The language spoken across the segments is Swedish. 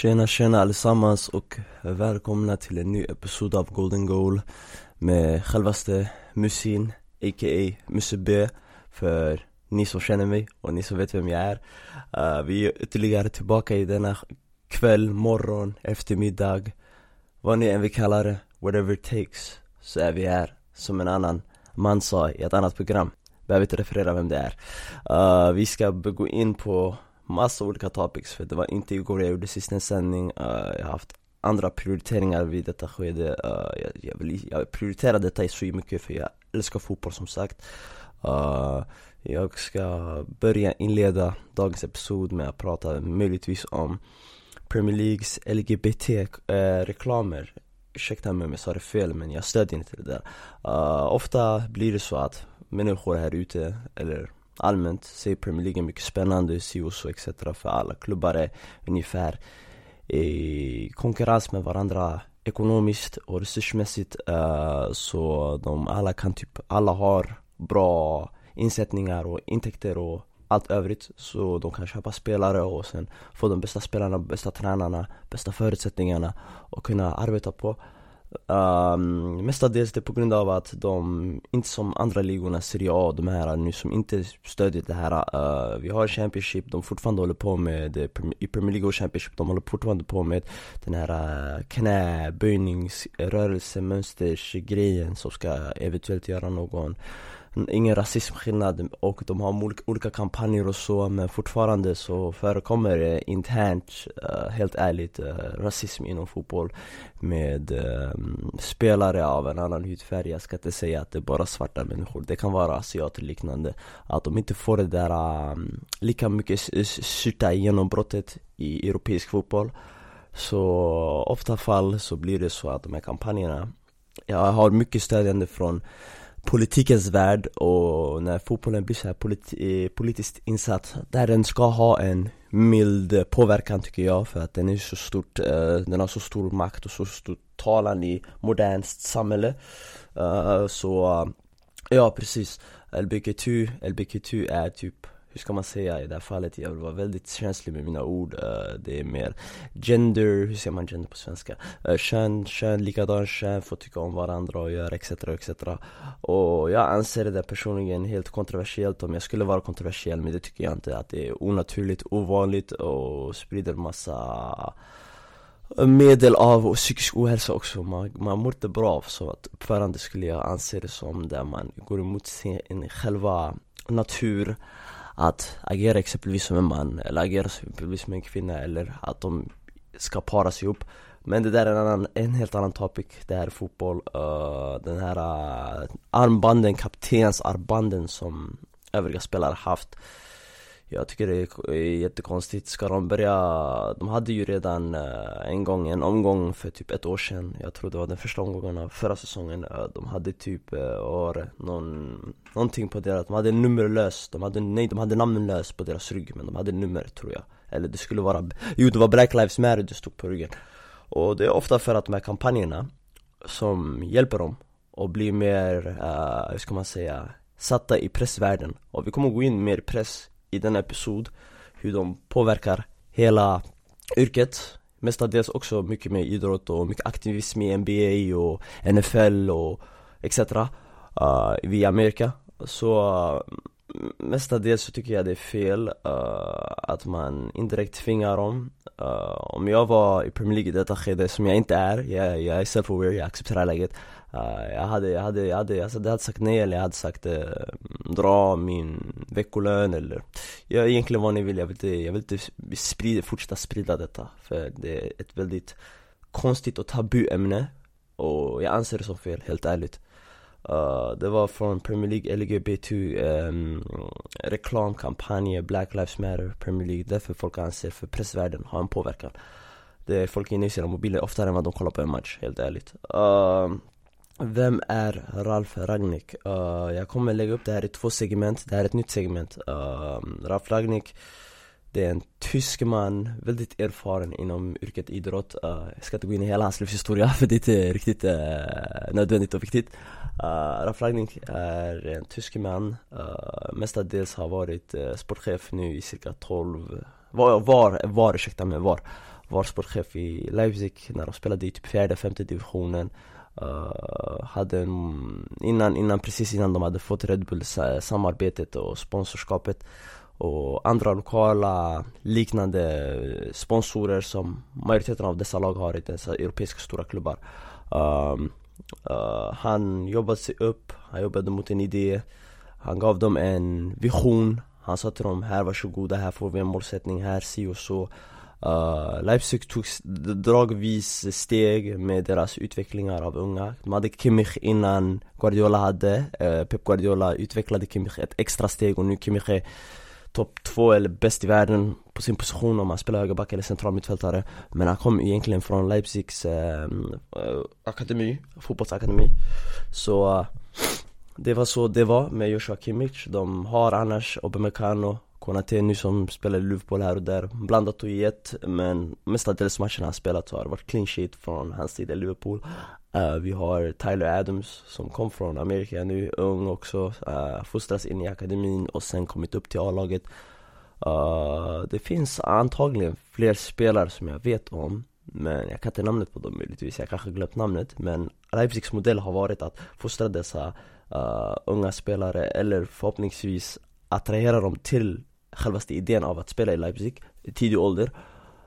Tjena tjena allesammans och välkomna till en ny episod av Golden Goal Med självaste Musin, a.k.a. Musse B För ni som känner mig och ni som vet vem jag är. Uh, Vi är ytterligare tillbaka i denna kväll, morgon, eftermiddag Vad ni än vill kalla det, whatever it takes Så är vi här, som en annan man sa i ett annat program. Behöver inte referera vem det är. Uh, Vi ska gå in på massa olika topics för det var inte igår jag gjorde sist en sändning uh, Jag har haft andra prioriteringar vid detta skede uh, jag, jag, vill, jag prioriterar detta så mycket för jag älskar fotboll som sagt. Uh, Jag ska börja inleda dagens episod med att prata möjligtvis om Premier Leagues LGBT-reklamer Ursäkta mig om jag sa det fel men jag stödjer inte det där. Ofta blir det så att människor här ute, eller allmänt se Premier League är mycket spännande, si och så etc. För alla klubbar är ungefär i konkurrens med varandra ekonomiskt och resursmässigt uh, Så de alla kan typ, alla har bra insättningar och intäkter och allt övrigt Så de kan köpa spelare och sen få de bästa spelarna, bästa tränarna, bästa förutsättningarna och kunna arbeta på Um, mestadels det på grund av att de, inte som andra ligorna, Serie A, de här nu som inte stödjer det här uh, Vi har Championship, de fortfarande håller på med, eh, i Premier League och Championship, de håller fortfarande på med den här uh, knäböjningsrörelsemönstersgrejen som ska eventuellt göra någon ingen rasismskillnad och de har olika, olika kampanjer och så men fortfarande så förekommer det internt, eh, helt ärligt, eh, rasism inom fotboll med eh, spelare av en annan hudfärg. Jag ska inte säga att det är bara svarta människor, det kan vara asiater liknande. Att de inte får det där ehm, lika mycket syrta genombrottet i europeisk fotboll. Så ofta fall så blir det så att de här kampanjerna Jag har mycket stödjande från politikens värld och när fotbollen blir så här politi eh, politiskt insatt Där den ska ha en mild påverkan tycker jag för att den är så stort, uh, den har så stor makt och så stor talan i modernt samhälle. Uh, Så uh, ja precis, LBGT, LBGT är typ hur ska man säga i det här fallet? Jag vill vara väldigt känslig med mina ord uh, Det är mer gender, hur säger man gender på svenska? Uh, kön, kön, likadan kön, får tycka om varandra och göra etc etc Och jag anser det där personligen helt kontroversiellt om jag skulle vara kontroversiell men det tycker jag inte att det är onaturligt, ovanligt och sprider massa eh, medel av psykisk ohälsa också, man, man mår inte bra så att uppförande skulle jag anse det som där man går emot sin själva natur att agera exempelvis som en man eller agera exempelvis som en kvinna eller att de ska paras ihop. Men det där är en, annan, en helt annan topic, det här är fotboll, uh, den här uh, armbanden, kaptensarmbanden som övriga spelare haft jag tycker det är jättekonstigt, ska de börja, de hade ju redan eh, en gång, en omgång för typ ett år sedan. Jag tror det var den första omgången av förra säsongen. Eh, de hade typ, eh, uh, var någon, någonting på deras, de hade nummerlös, de hade, nej de hade namnlös på deras rygg men de hade nummer tror jag. Eller det skulle vara, jo det var Black Lives Matter det stod på ryggen. Och det är ofta för att de här kampanjerna som hjälper dem och bli mer, uh, hur ska man säga, satta i pressvärlden. Och vi kommer gå in mer i press i denna episod Hur de påverkar hela yrket. Mestadels också mycket med idrott och mycket aktivism i NBA och NFL och etc uh, via Amerika. Så uh, mestadels så tycker jag det är fel uh, att man indirekt tvingar dem. Uh, Om jag var i Premier League i detta skede, som jag inte är, jag, jag är self-aware, jag accepterar läget. Uh, jag, hade, jag, hade, jag, hade, alltså, jag hade sagt nej eller jag hade sagt uh, dra min veckolön eller ja, egentligen vad ni vill, jag vill inte, jag vill inte sprida, fortsätta sprida detta för det är ett väldigt konstigt och tabu ämne och jag anser det som fel, helt ärligt uh, Det var från Premier League LGBT um, ehm, reklamkampanjer, Black Lives Matter, Premier League. Därför folk anser för pressvärlden har en påverkan. Det är folk inne i sina mobiler oftare än vad de kollar på en match, helt ärligt. Uh, vem är Ralf Ragnik? Uh, jag kommer lägga upp det här i två segment, det här är ett nytt segment. Uh, Ralf Ragnik det är en tysk man, väldigt erfaren inom yrket idrott. Uh, Jag ska inte gå in i hela hans livshistoria för det är inte riktigt uh, nödvändigt och viktigt. Uh, Ralf Ragnik är en tysk man, uh, mestadels har varit uh, sportchef nu i cirka 12 Var, var, var ursäkta mig, var var sportchef i Leipzig när de spelade i typ fjärde, femte divisionen. Uh, hade en, innan, innan, precis innan de hade fått Red Bull samarbetet och sponsorskapet och andra lokala liknande sponsorer som majoriteten av dessa lag har i dessa europeiska stora klubbar. Um, uh, Han jobbade sig upp, han jobbade mot en idé. Han gav dem en vision. Han sa till dem, här varsågoda, här får vi en målsättning, här si och så. Uh, Leipzig tog dragvis steg med deras utvecklingar av unga. De hade Kimmich innan Guardiola hade. Uh, Pep Guardiola utvecklade Kimmich ett extra steg och nu Kimmich är topp två eller bäst i världen på sin position om han spelar högerback eller central mittfältare. Men han kom egentligen från Leipzigs ehm, eh, akademi, fotbollsakademi. Så det var så det var med Joshua Kimmich. De har annars Obamecano Konate nu som spelar i Liverpool här och där, blandat och gett Men mestadels matcherna han spelat så har det varit clean sheet från hans tid i Liverpool. Uh, Vi har Tyler Adams som kom från Amerika nu, ung också uh, Fostras in i akademin och sen kommit upp till A-laget. Uh, Det finns antagligen fler spelare som jag vet om men jag kan inte namnet på dem möjligtvis, jag kanske glömt namnet Men Leipzigs modell har varit att fostra dessa uh, unga spelare eller förhoppningsvis attrahera dem till självaste idén av att spela i Leipzig i tidig ålder.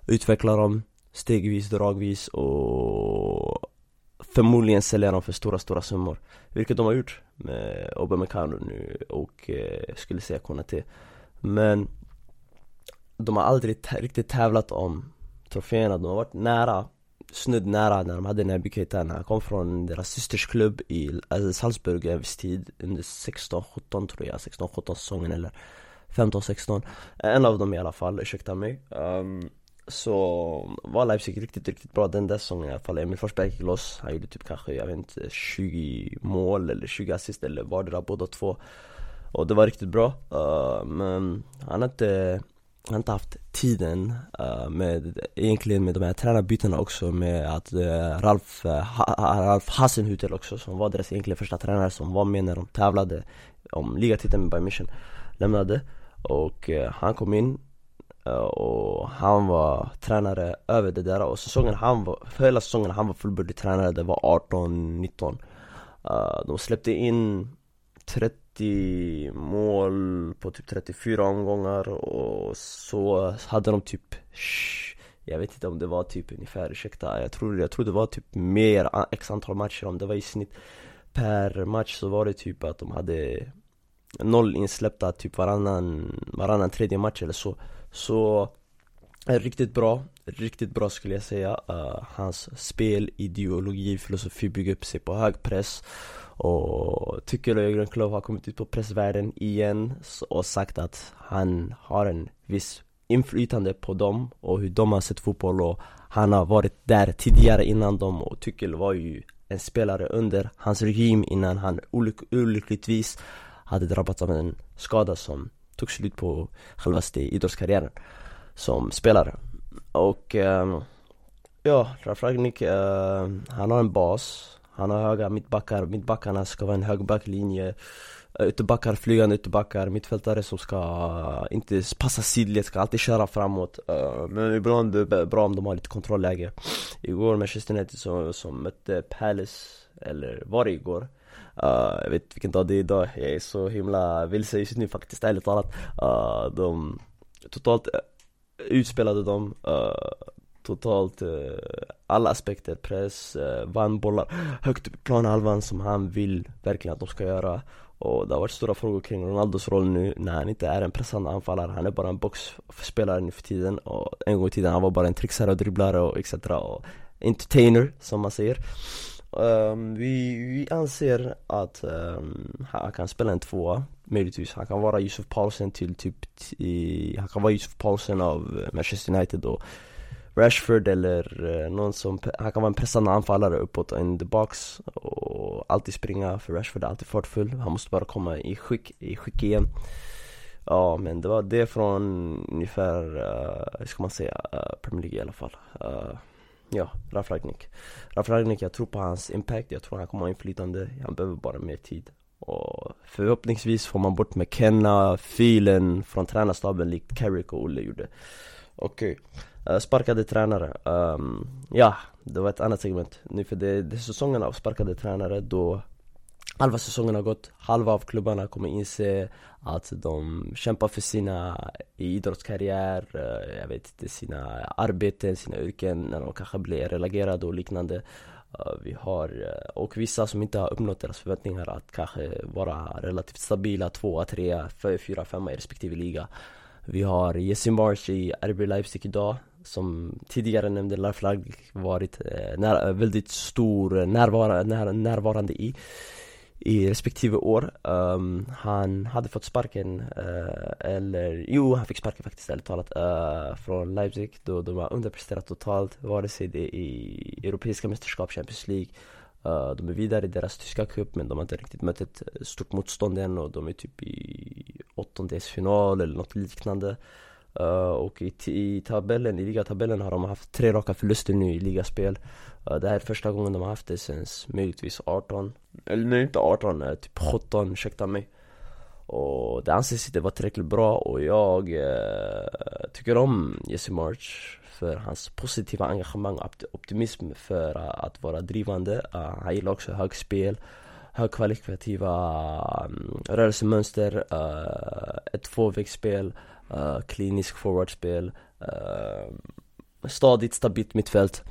Utveckla dem stegvis, dragvis och förmodligen sälja dem för stora, stora summor. Vilket de har gjort med Aubameyang nu och eh, skulle säga Konate Men de har aldrig riktigt tävlat om troféerna, de har varit nära Snudd nära när de hade Naby Keita när han kom från deras systersklubb i Salzburg en viss tid Under 16-17 tror jag, 16-17 säsongen eller 15-16 En av dem i alla fall, ursäkta mig. Um, Så var Leipzig riktigt, riktigt bra den där säsongen i alla fall. Emil Forsberg gick loss, han gjorde typ kanske, jag vet inte, 20 mål eller 20 assist eller vardera båda två. Och det var riktigt bra, uh, men han har inte han har inte haft tiden uh, med, egentligen med de här tränarbytena också med att uh, Ralf, uh, ha, Ralf Hasenhutel också som var deras egentligen första tränare som var med när de tävlade om ligatiteln med Bayern München lämnade och eh, han kom in eh, och han var tränare över det där. Och säsongen han var, för hela säsongen han var fullbordig tränare, det var 18-19 eh, De släppte in 30 mål på typ 34 omgångar. Och så hade de typ jag vet inte om det var typ ungefär, ursäkta, jag tror, jag tror det var typ mer, x antal matcher. Om det var i snitt Per match så var det typ att de hade noll insläppta typ varannan, varannan tredje match eller så. Så eh, riktigt bra, riktigt bra skulle jag säga. Uh, Hans spel, ideologi, filosofi bygger upp sig på hög press. Och tycker Jörgen Klopp har kommit ut på pressvärlden igen och sagt att han har en viss inflytande på dem och hur de har sett fotboll och han har varit där tidigare innan dem och Tyckel var ju en spelare under hans regim innan han olyck olyckligtvis hade drabbats av en skada som tog slut på självaste idrottskarriären som spelare. Och eh, ja, Ralf Ragnik, eh, han har en bas. Han har höga mittbackar, mittbackarna ska vara en hög backlinje eh, Ytterbackar, flygande ytterbackar, mittfältare som ska inte passa sidled, ska alltid köra framåt. Eh, men ibland eh, är det bra om de har lite kontrollläge. Igår Manchester United som, som mötte Palace, eller var det igår? Uh, jag vet vilken dag det är idag, jag är så himla vilse just nu faktiskt, ärligt talat. Uh, De totalt eh, utspelade dem uh, Totalt uh, alla aspekter, press, uh, vann bollar högt upp i planhalvan som han vill verkligen att de ska göra. Och det har varit stora frågor kring Ronaldos roll nu när han inte är en pressande anfallare. Han är bara en boxspelare nu för tiden. Och en gång i tiden han var bara en trixare och dribblare och etc och entertainer som man säger. Um, vi, vi anser att um, han kan spela en tvåa möjligtvis. Han kan vara Yusuf Paulsen till typ, i, han kan vara Yusuf Paulsen av Manchester United och Rashford eller uh, någon som, han kan vara en pressande anfallare uppåt in the box och alltid springa för Rashford är alltid fartfull. Han måste bara komma i skick, i skick igen. Ja men det var det från ungefär, uh, hur ska man säga, uh, Premier League i alla fall. Uh, Ja, Ralf Ragnik Ralf Ragnik, jag tror på hans impact, jag tror han kommer ha inflytande. Han behöver bara mer tid. Och förhoppningsvis får man bort McKenna, filen från tränarstaben likt Carrick och Olle gjorde. Okej, okay. Uh, eh, sparkade tränare, um, ja det var ett annat segment. Nu för det, det är säsongen av sparkade tränare då halva säsongen har gått, halva av klubbarna kommer inse att de kämpar för sina idrottskarriär, eh, jag vet inte, sina arbeten, sina yrken när de kanske blir relegerade och liknande. Eh, vi har, eh, och vissa som inte har uppnått deras förväntningar att kanske vara relativt stabila, tvåa, trea, fyra, femma i respektive liga. Vi har Jesse Marsh i RB Leipzig idag som tidigare nämnde Larflag varit eh, när, väldigt stor närvara, när, närvarande i i respektive år. Um, han hade fått sparken, uh, eller jo han fick sparken faktiskt ärligt talat, uh, från Leipzig då de har underpresterat totalt, vare sig det är i Europeiska mästerskap, Champions League uh, De är vidare i deras tyska cup men de har inte riktigt mött ett stort motstånd än och de är typ i åttondelsfinal eller något liknande Uh, och i, i tabellen, i ligatabellen har de haft tre raka förluster nu i ligaspel. Uh, Det här är första gången de har haft det sen möjligtvis 18 Eller nej inte 18, uh, eh, typ 17, ursäkta mig. Och det anses inte vara tillräckligt bra och jag tycker om Jesse March för hans positiva engagemang och optimism för att vara drivande. Han gillar också högspel högkvalitativa um, rörelsemönster, ett tvåvägsspel uh, klinisk forwardspel, uh, stadigt stabilt mittfält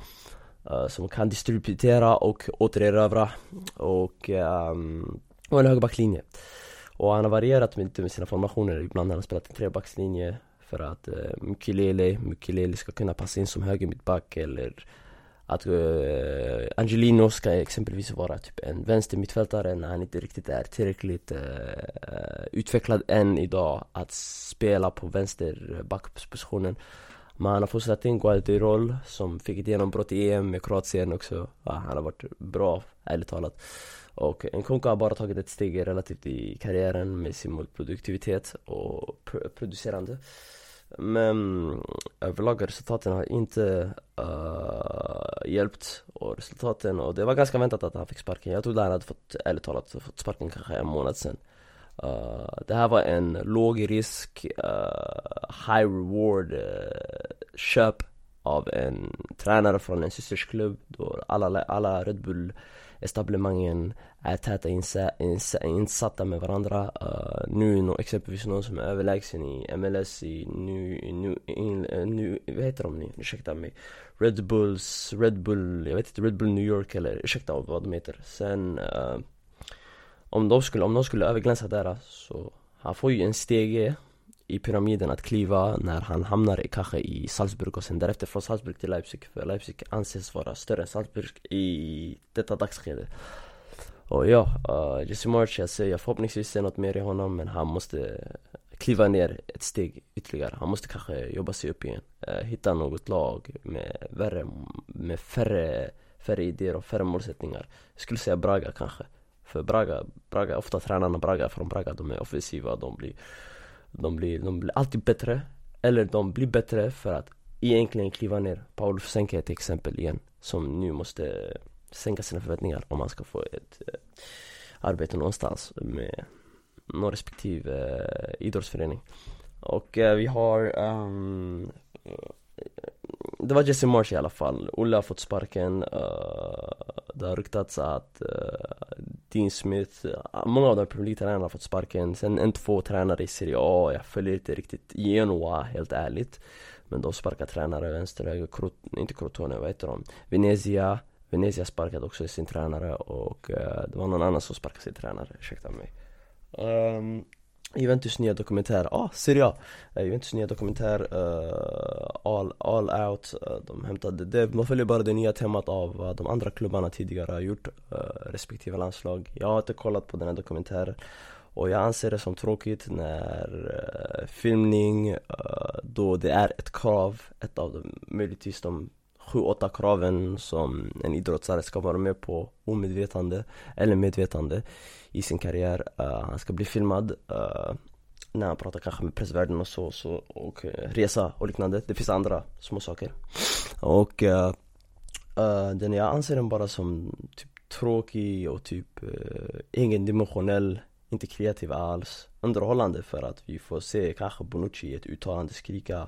uh, som kan distributera och återerövra. Och, um, och en högerbacklinje. Och han har varierat med, med sina formationer, ibland har han spelat en trebackslinje för att uh, Mukulele, Mukulele ska kunna passa in som höger mittback eller att uh, Angelino ska exempelvis vara typ en vänster mittfältare när han inte riktigt är tillräckligt uh, utvecklad än idag att spela på vänsterbackpositionen Men han har fortsatt sätta in Gualdirol som fick ett genombrott i EM med Kroatien också. Ja, Han har varit bra, ärligt talat. Och Nkunku har bara tagit ett steg relativt i karriären med sin produktivitet och producerande men eh, överlag resultaten har inte uh, hjälpt och resultaten och det var ganska väntat att han fick sparken. Jag trodde han hade fått, ärligt talat, fått sparken kanske en månad sen. Uh, Det här var en låg risk, uh, high reward köp av en tränare från en systersklubb då alla, alla Red Bull etablemangen är täta insä, insä, insatta med varandra. Uh, nu no, exempelvis någon som är överlägsen i MLS i nu, nu, in, uh, nu vad heter de nu? Ursäkta mig. Red Bulls, Red Bull, jag vet inte, Red Bull New York eller ursäkta vad de heter. Sen uh, om de skulle, om de skulle överglänsa där så han får ju en stege i pyramiden att kliva när han hamnar i, kanske i Salzburg och sen därefter från Salzburg till Leipzig för Leipzig anses vara större än Salzburg i detta dagsskede. Och ja, uh, Jesse March, jag säger förhoppningsvis ser något mer i honom men han måste kliva ner ett steg ytterligare. Han måste kanske jobba sig upp igen. Uh, Hitta något lag med, värre, med färre, färre idéer och färre målsättningar. Jag skulle säga Braga kanske För Braga, Braga ofta tränarna Braga från Braga, de är offensiva, de blir de blir, de blir alltid bättre Eller de blir bättre för att egentligen kliva ner. Paul Fusenka är ett exempel igen Som nu måste sänka sina förväntningar om han ska få ett eh, arbete någonstans med någon respektive eh, idrottsförening. Och eh, vi har um, det var Jesse Marsh i alla fall, Olle har fått sparken. Uh, Det har ryktats att uh, Dean Smith, eh, många av de Premier League-tränarna har fått sparken. Sen en, två tränare i Serie A, jag följer inte riktigt Genoa helt ärligt. Men de sparkar tränare vänster, höger, Krot, inte Crotone, vad heter de? Venezia. Venezia sparkade också sin tränare och uh, det var någon annan som sparkade sin tränare, ursäkta mig. Um, Juventus nya dokumentär, ah Serie A! Uh, Juventus nya dokumentär, uh, all, all out, uh, de hämtade det, man följer bara det nya temat av vad de andra klubbarna tidigare har gjort, respektive landslag. Jag har inte kollat på den här dokumentären. Och jag anser det som tråkigt när filmning, då det är ett krav, ett av de, möjligtvis de sju, åtta kraven som en idrottare ska vara med på omedvetande eller medvetande i sin karriär. Uh, han ska bli filmad uh, när han pratar kanske med pressvärlden och så, så och uh, resa och liknande. Det finns andra små saker. Och den jag anser den bara som typ tråkig och typ uh, egendimensionell, inte kreativ alls. Underhållande för att vi får se kanske Bonucci i ett uttalande skrika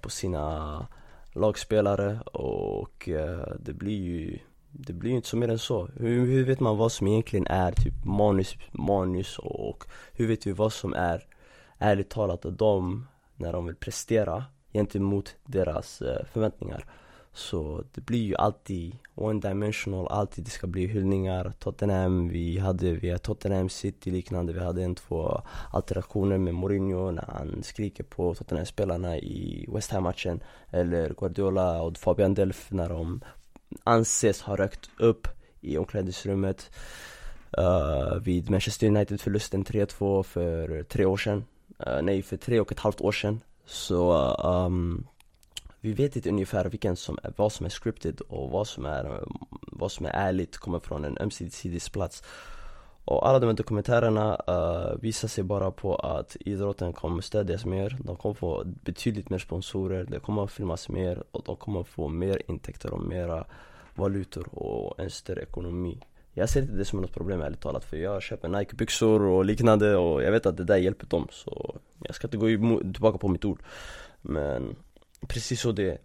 på sina lagspelare och eh, det blir ju det blir ju inte så mer än så. Hur, hur vet man vad som egentligen är typ manus, manus och hur vet vi vad som är ärligt talat av dem när de vill prestera gentemot deras uh, förväntningar. Så det blir ju alltid one dimensional, alltid det ska bli hyllningar. Tottenham, vi hade, vi Tottenham City liknande, vi hade en två alternationer med Mourinho när han skriker på Tottenham-spelarna i West Ham-matchen. Eller Guardiola och Fabian Delf när de anses ha rökt upp i omklädningsrummet uh, Vid Manchester United-förlusten 3-2 för tre år sedan. Uh, Nej, för tre och ett halvt år sedan. Så um, vi vet inte ungefär vilken som vad som är scripted och vad som är, vad som är ärligt, kommer från en ömsesidig plats och alla de här dokumentärerna uh, visar sig bara på att idrotten kommer stödjas mer, de kommer få betydligt mer sponsorer, det kommer att filmas mer och de kommer få mer intäkter och mera valutor och en större ekonomi. Jag ser inte det som något problem ärligt talat för jag köper Nike-byxor och liknande och jag vet att det där hjälper dem så jag ska inte gå tillbaka på mitt ord. Men Precis så det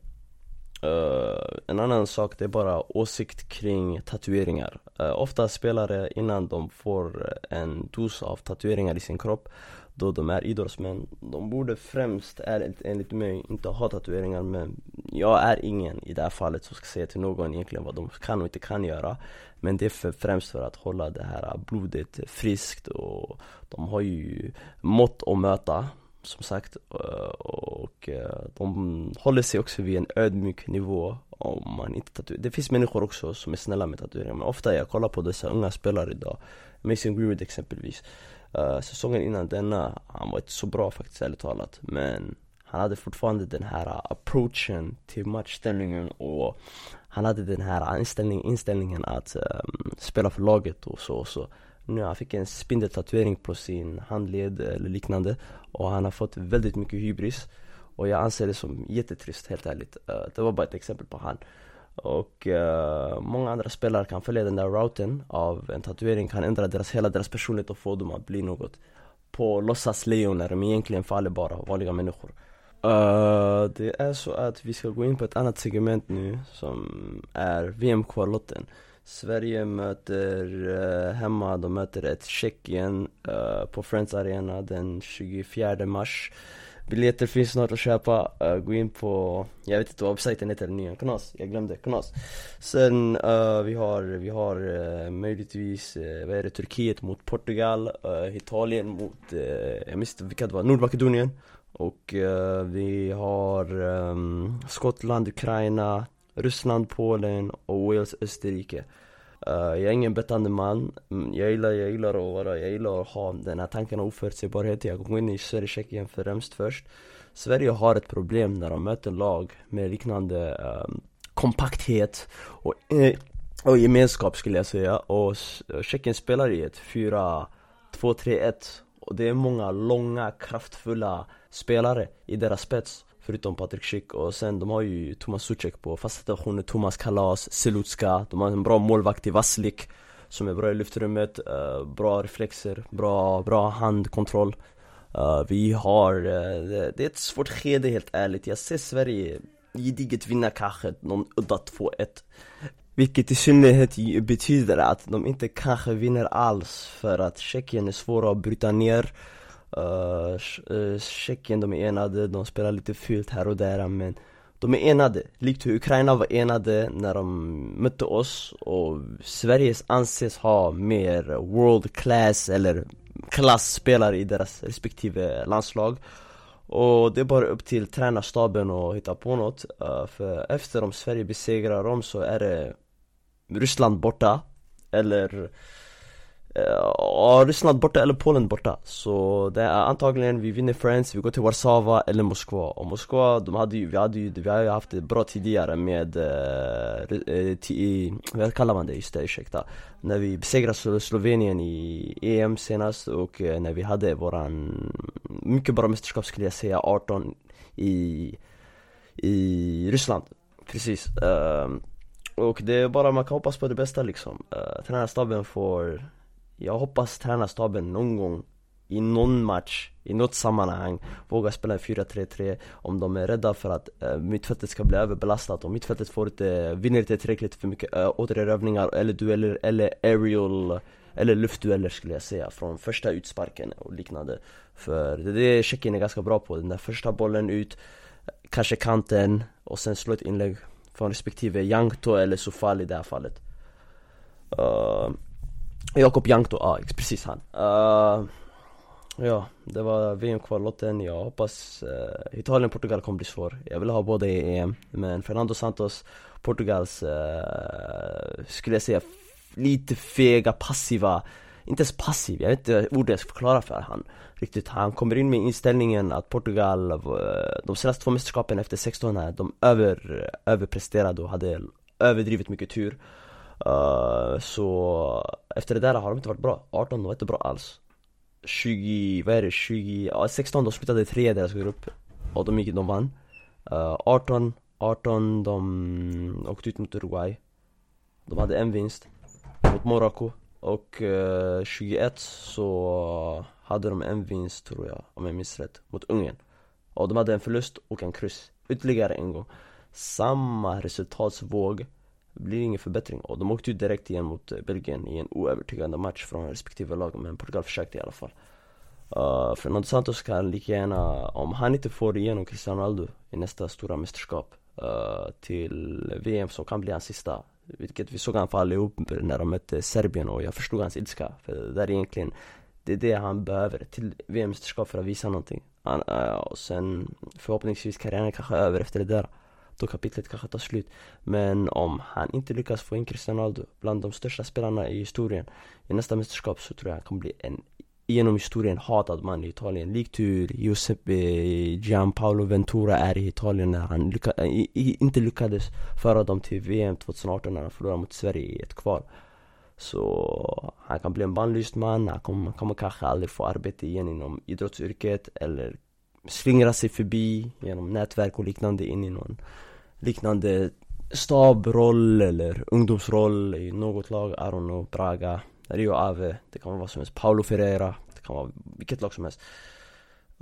uh, En annan sak det är bara åsikt kring tatueringar. Uh, Ofta spelare innan de får en dos av tatueringar i sin kropp Då de är idrottsmän De borde främst, är, enligt mig, inte ha tatueringar men Jag är ingen i det här fallet som ska säga till någon egentligen vad de kan och inte kan göra. Men det är för, främst för att hålla det här blodet friskt och de har ju mått att möta som sagt eh, och eh, de håller sig också vid en ödmjuk nivå om man inte tatuerar. Det finns människor också som är snälla med tatueringar men ofta jag kollar på dessa unga spelare idag. Mason Greenwood exempelvis. Eh, säsongen innan denna, han var inte så bra faktiskt ärligt talat. Men han hade fortfarande den här approachen till matchställningen och han hade den här inställning, inställningen att um, spela för laget och så och så nu han fick en spindeltatuering på sin handled eller liknande och han har fått väldigt mycket hybris och jag anser det som jättetrist helt ärligt. Eh, det var bara ett exempel på han. Och uh, många andra spelare kan följa den där routen av en tatuering, kan ändra deras, hela deras personlighet och få dem att bli något på låtsaslejon när de egentligen faller bara vanliga människor. Uh, det är så att vi ska gå in på ett annat segment nu som är VM-kvallotten. Sverige möter uh, hemma, de möter ett Tjeckien uh, på Friends Arena den 24 mars. Biljetter finns snart att köpa, uh, gå in på, jag vet inte vad webbsajten heter, nya, Knas, jag glömde, Knas. Sen uh, vi har, vi har uh, möjligtvis, uh, vad är det, Turkiet mot Portugal, Italien mot, jag minns inte vilka det var, Nordmakedonien. Och vi har um, Skottland, Ukraina, Ryssland, Polen och Wales, Österrike. Uh, Jag är ingen bettande man, mm, jag gillar, jag gillar att vara, jag gillar att ha den här tanken av oförutsägbarhet. Jag går in i Sverige, Tjeckien främst först. Sverige har ett problem när de möter lag med liknande um, kompakthet och, eh, och gemenskap skulle jag säga. Och Tjeckien spelar i ett 4-2-3-1 och det är många långa kraftfulla spelare i deras spets. Förutom Patrik Schick. Och sen de har ju Thomas Suchek på fasta stationer, Thomas Kalas, Selutska. De har en bra målvakt i Vaslik Som är bra i luftrummet, uh, bra reflexer, bra, bra handkontroll. Uh, Vi har, uh, det, är ett svårt skede helt ärligt. Jag ser Sverige gediget vinna kanske någon udda 2-1 vilket i synnerhet betyder att de inte kanske vinner alls för att Tjeckien är svåra att bryta ner. Uh, Tjeckien, de är enade, de spelar lite fult här och där men de är enade, likt hur Ukraina var enade när de mötte oss och Sverige anses ha mer world class eller klassspelare i deras respektive landslag. Och det är bara upp till tränarstaben att hitta på något. Uh, För efter om Sverige besegrar dem så är det Ryssland borta. Eller Eh, ja, Ryssland borta eller Polen borta? Så det är antagligen, vi vinner Friends, vi går till Warszawa eller Moskva. Och Moskva, de hade ju, vi hade ju, vi har ju haft det bra tidigare med eh, eh vad kallar man det? Just det, ursäkta. När vi besegrade Slovenien i EM senast och eh, när vi hade våran mycket bra mästerskap skulle jag säga, 18 i, i Ryssland. Precis eh, Och det är bara, man kan hoppas på det bästa liksom. Uh, Tränarstaben får jag hoppas tränarstaben någon gång i någon match, i något sammanhang vågar spela 4-3-3 om de är rädda för att uh, mittfältet ska bli överbelastat, om mittfältet får inte, vinner inte tillräckligt för mycket eh, uh, återerövringar eller dueller eller aerial eller luftdueller skulle jag säga från första utsparken och liknande. För det är det Tjeckien är ganska bra på, den där första bollen ut Kanske kanten och sen slå ett inlägg från respektive Jankto eller Sofal i det här fallet. Uh, Jakob Jankto, ja ah, precis han. Uh, Ja, det var VM-kvallotten, jag hoppas eh, uh, Italien-Portugal kommer bli svår. Jag vill ha båda i EM, men Fernando Santos Portugals, uh, skulle jag säga, lite fega, passiva Inte ens passiv, jag vet inte ordet jag ska förklara för han Riktigt, han kommer in med inställningen att Portugal, uh, de senaste två mästerskapen efter 16 här, de över, överpresterade och hade överdrivet mycket tur uh, Så efter det där har de inte varit bra, 18 de var inte bra alls. 20, vad är det, 20, ja, 16 de slutade tre i deras grupp och de gick, de vann. Uh, 18, 18 de åkte ut mot Uruguay. De hade en vinst mot Marocko och eh, uh, 21 så hade de en vinst tror jag, om jag minns rätt, mot Ungern. Och de hade en förlust och en kryss, ytterligare en gång. Samma resultatsvåg blir ingen förbättring. Och de åkte ju direkt igen mot eh, Belgien i en oövertygande match från respektive lag men Portugal försökte i alla fall. Uh, Fernando Santos kan lika gärna, om han inte får igenom Cristiano Ronaldo i nästa stora mästerskap uh, till VM som kan bli hans sista vilket vi såg han falla ihop när de mötte Serbien och jag förstod hans ilska för det där är egentligen Det är det han behöver till VM-mästerskap för att visa någonting. Han, uh, och sen förhoppningsvis karriären kanske är över efter det där då kapitlet kanske tar slut. Men om han inte lyckas få in Cristiano Ronaldo bland de största spelarna i historien i nästa mästerskap så tror jag han kommer bli en genom historien hatad man i Italien. Likt hur Giuseppe Gianpaolo Ventura är i Italien när han lycka, äh, inte lyckades föra dem till VM 2018 när han förlorade mot Sverige i ett kval. Så han kan bli en bannlyst man, han kommer, kommer kanske aldrig få arbete igen inom idrottsyrket eller slingra sig förbi genom nätverk och liknande in i någon liknande stabroll eller ungdomsroll i något lag, I don't know, Braga, Rio Ave, det kan vara vad som helst, Paulo Ferreira, det kan vara vilket lag som helst.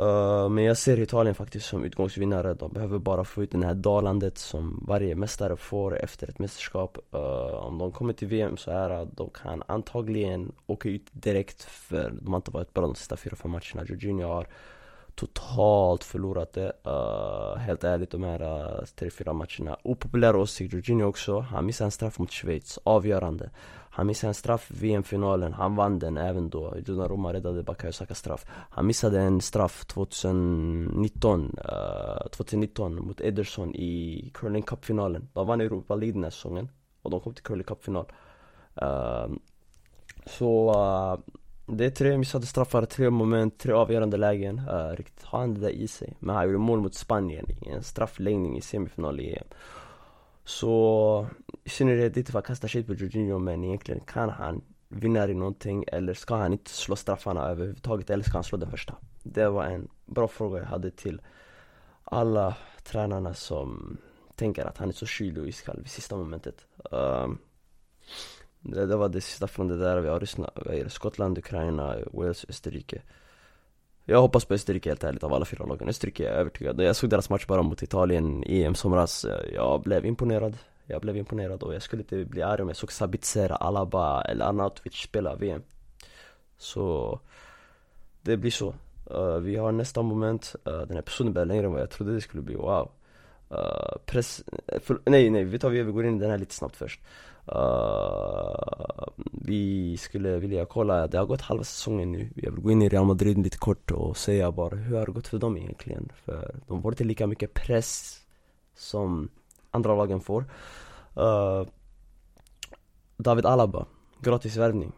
Uh, Men jag ser Italien faktiskt som utgångsvinnare, de behöver bara få ut det här dalandet som varje mästare får efter ett mästerskap. Uh, Om de kommer till VM så är det de kan antagligen åka ut direkt för de har inte varit bra de sista 4-5 matcherna Jorginho har totalt förlorat det. Uh, Helt ärligt de här uh, tre, fyra matcherna. Opopulär åsikt, Jorginho också. Han missade en straff mot Schweiz, avgörande. Han missade en straff i VM-finalen, han vann den även då. Donnarumma räddade Bakayo Saka straff. Han missade en straff 2019 uh, 2019 mot Ederson i Curling Cup-finalen. De vann Europa League den här säsongen Och de kom till Curling Cup-final. Uh, Så uh, det är tre missade straffar, tre moment, tre avgörande lägen. Uh, riktigt har han det där i sig. Men han gjorde mål mot Spanien i en straffläggning i semifinal i EM. Så i synnerhet inte för att kasta shit på Jorginho men egentligen kan han vinna i någonting eller ska han inte slå straffarna överhuvudtaget eller ska han slå den första? Det var en bra fråga jag hade till alla tränarna som tänker att han är så kylig och iskall vid sista momentet. Uh, det, det var det sista från det där, vi har Ryssland, Skottland, Ukraina, Wales, Österrike. Jag hoppas på Österrike helt ärligt av alla fyra lagen, Österrike är jag övertygad. Jag såg deras match bara mot Italien i EM somras, jag blev imponerad. Jag blev imponerad och jag skulle inte bli arg om jag såg Sabitzer, Alaba eller Arnautovic spela VM Så det blir så. Uh, Vi har nästa moment, uh, den här personen blir längre än vad jag trodde det skulle bli, wow. Uh, press, för, nej nej, vi tar vi går in i den här lite snabbt först. Uh, vi skulle vilja kolla, det har gått halva säsongen nu. Jag vill gå in i Real Madrid lite kort och säga bara hur har det gått för dem egentligen? För de får inte lika mycket press som andra lagen får. Uh, David Alaba, gratis värvning.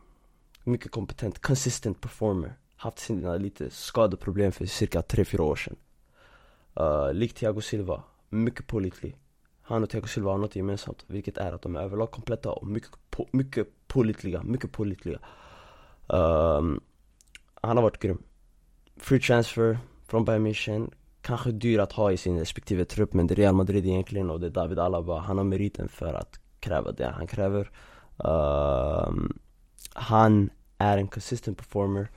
Mycket kompetent, consistent performer. Haft sina lite skadeproblem för cirka 3-4 år sedan. Uh, Likt Thiago Silva, mycket pålitlig han och Thiago Silva har något gemensamt, vilket är att de är överlag kompletta och mycket, po mycket pålitliga, mycket pålitliga. Um, Han har varit grym. Free transfer från Bayern München. Kanske dyr att ha i sin respektive trupp men det är Real Madrid egentligen och det är David Alaba. Han har meriten för att kräva det han kräver. Um, Han är en consistent performer.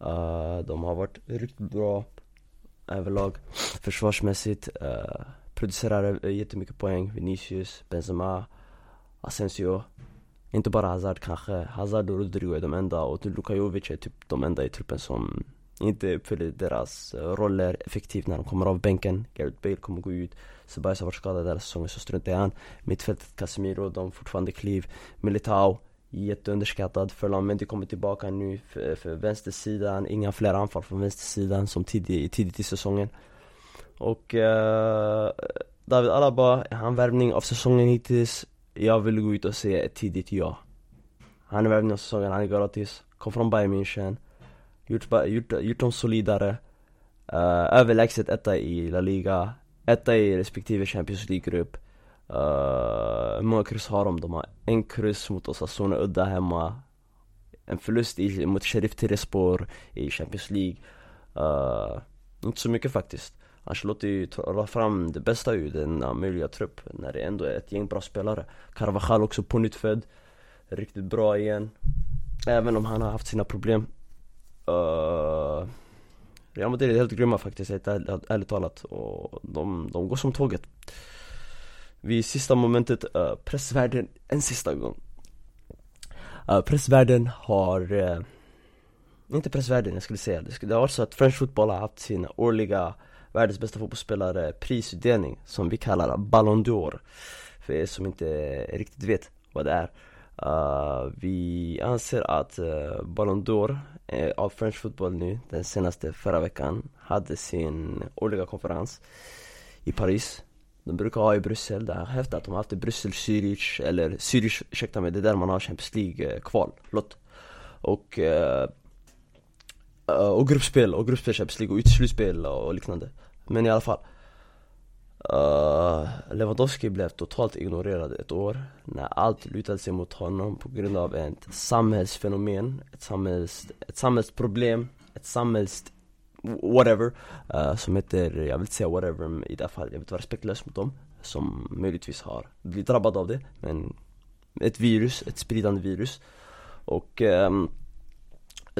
Uh, De har varit riktigt bra överlag försvarsmässigt. Uh, Producerar jättemycket poäng, Vinicius, Benzema, Asensio. Inte bara Hazard kanske, Hazard och Rodrigo är de enda. Och Luka Jovic är typ de enda i truppen som inte uppfyller deras eh, roller effektivt när de kommer av bänken. Gareth Bale kommer gå ut. Sebajs har varit skadad hela säsongen så struntar jag han. Mittfältet Casemiro, de har fortfarande kliv. Militao Jätteunderskattad, Ferland Mendy kommer tillbaka nu för, för vänstersidan. Inga fler anfall från vänstersidan som tidigt, tidigt i säsongen. Och uh, David Alaba, han värvning av säsongen hittills. Jag vill gå ut och säga ett tidigt ja. Han är värvning av säsongen, han är gratis. Kom från Bayern München. Gjort, gjort, gjort dem solidare. Uh, Överlägset etta i La Liga. Etta i respektive Champions League-grupp. Uh, Hur många kryss har de? De har en kryss mot Osasuna udda hemma. En förlust i, mot Sheriff Tirespor i Champions League. Uh, Inte så mycket faktiskt. Alltså, Ancelotti tar fram det bästa ur denna möjliga trupp när det ändå är ett gäng bra spelare. Carvajal också på nytt född. Riktigt bra igen. Även om han har haft sina problem. Uh, Real Madrid är helt grymma faktiskt, helt ärligt talat. Och de, de går som tåget. Vid sista momentet, eh, uh, pressvärlden, en sista gång. Eh, uh, Pressvärlden har uh, Inte pressvärlden jag skulle säga, det, det har varit så att French Football har haft sina årliga Världens bästa fotbollsspelare prisutdelning som vi kallar Ballon d'Or. För er som inte riktigt vet vad det är. Uh, vi anser att uh, Ballon d'Or uh, av French Football nu, den senaste förra veckan, hade sin årliga konferens i Paris. De brukar ha i Bryssel, det har hävdat att de har haft i Bryssel, Zürich, eller Zürich, ursäkta mig, det är där man har Champions League-kval, lott. Och och gruppspel, och gruppspel Champions League och slutspel och liknande. Men i alla fall Uh, Lewandowski blev totalt ignorerad ett år när allt lutade sig mot honom på grund av ett samhällsfenomen, ett, samhälls, ett samhällsproblem, ett samhälls... whatever uh, Som heter, jag vill inte säga whatever men i det här fallet, jag vill inte vara respektlös mot dem Som möjligtvis har blivit drabbade av det, men ett virus, ett spridande virus. Och um,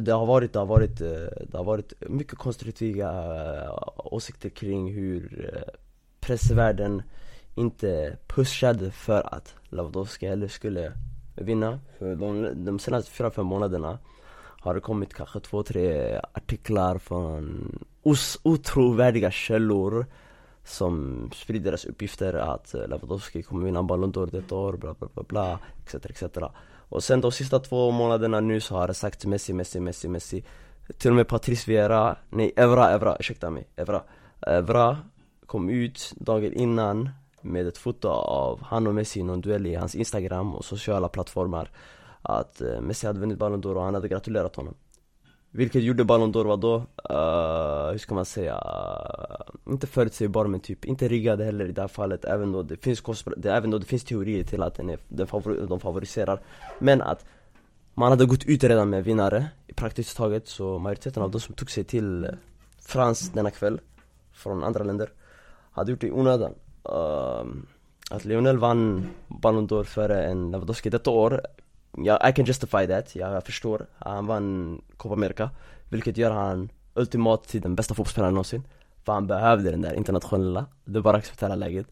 det har varit, det har varit, eh, det har varit mycket konstruktiva eh, åsikter kring hur eh, pressvärlden inte pushade för att Lewandowski heller skulle vinna. För de, de senaste fyra, fem månaderna har det kommit kanske två, tre artiklar från os otrovärdiga källor som sprider deras uppgifter att Lewandowski kommer vinna Ballon d'Or detta år, bla bla bla bla, etc etc och sen de sista två månaderna nu så har det sagts Messi, Messi, Messi, Messi. Till och med Patrice Vieira, nej Evra, Evra, ursäkta mig, Evra. Evra kom ut dagen innan med ett foto av han och Messi i någon duell i hans instagram och sociala plattformar. Att eh, Messi hade vunnit Ballon d'Or och han hade gratulerat honom. Vilket gjorde Ballon d'Or vadå? Uh, eh, hur ska man säga? Uh, inte förutsägbar men typ inte riggad heller i det här fallet även då det finns, det, även då det finns teorier till att den är, den favor de favoriserar Men att man hade gått ut redan med vinnare i praktiskt taget så majoriteten av de som tog sig till eh, Frans denna kväll från andra länder hade gjort det i onödan uh, Att Lionel vann Ballon d'Or före en Lewandowski detta år ja, I can justify that, ja, jag förstår. Han vann Copa America Vilket gör han ultimat till den bästa fotbollsspelaren någonsin. För han behövde den där internationella Det är bara att acceptera läget.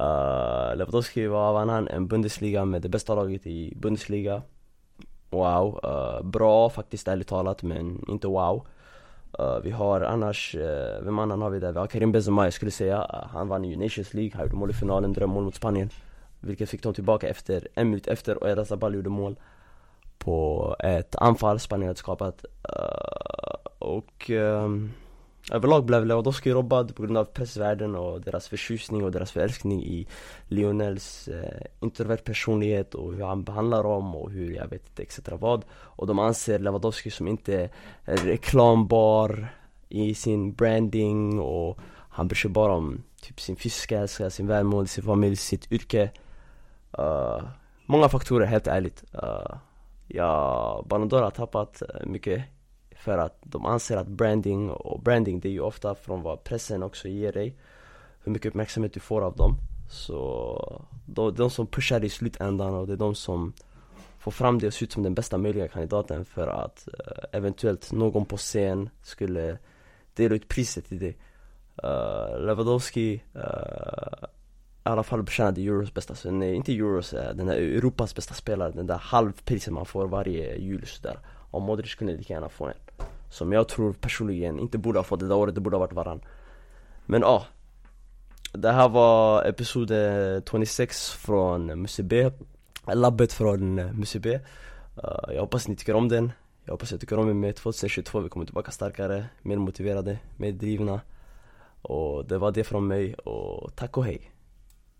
Uh, Lewandowski, vad vann han? En Bundesliga med det bästa laget i Bundesliga. Wow, uh, bra faktiskt ärligt talat men inte wow. Uh, vi har annars, uh, vem annan har vi där? Vi har Karim Benzema, jag skulle säga. Uh, Han vann ju Nations League, han gjorde mål i finalen, drömmål mot Spanien. Vilket fick dem tillbaka efter, en minut efter och Erasabal gjorde mål På ett anfall Spanien hade skapat eh, Och ehm, Överlag blev Lewandowski robbad på grund av pressvärlden och deras förtjusning och deras förälskning i Lionels eh, introvert personlighet och hur han behandlar dem och hur jag vet inte etc vad. Och de anser Lewandowski som inte är reklambar i sin branding och han bryr sig bara om typ sin fysiska hälsa, sin välmående, sin familj, sitt yrke uh, Många faktorer helt ärligt. Uh, Ja, Banador har tappat eh, mycket för att de anser att branding, och branding det är ju ofta från vad pressen också ger dig Hur mycket uppmärksamhet du får av dem. Så de, de som pushar i slutändan och det är de som Får fram det och ser ut som den bästa möjliga kandidaten för att uh, eventuellt någon på scen skulle dela ut priset till dig Uh, Lewandowski uh, i alla fall förtjänade Euros bästa, så nej inte Euros, eh, den där Europas bästa spelare, den där halvpriset man får varje jul sådär. Och Modric kunde lika gärna få en. Som jag tror personligen inte borde ha fått det där året, det borde ha varit varann. Men ja. Det här var episod eh, 26 från Musse B. Labbet från eh, Musse B. Uh, jag hoppas ni tycker om den. Jag hoppas jag tycker om er med 2022, vi kommer tillbaka starkare, mer motiverade, mer drivna. Och det var det från mig och tack och hej.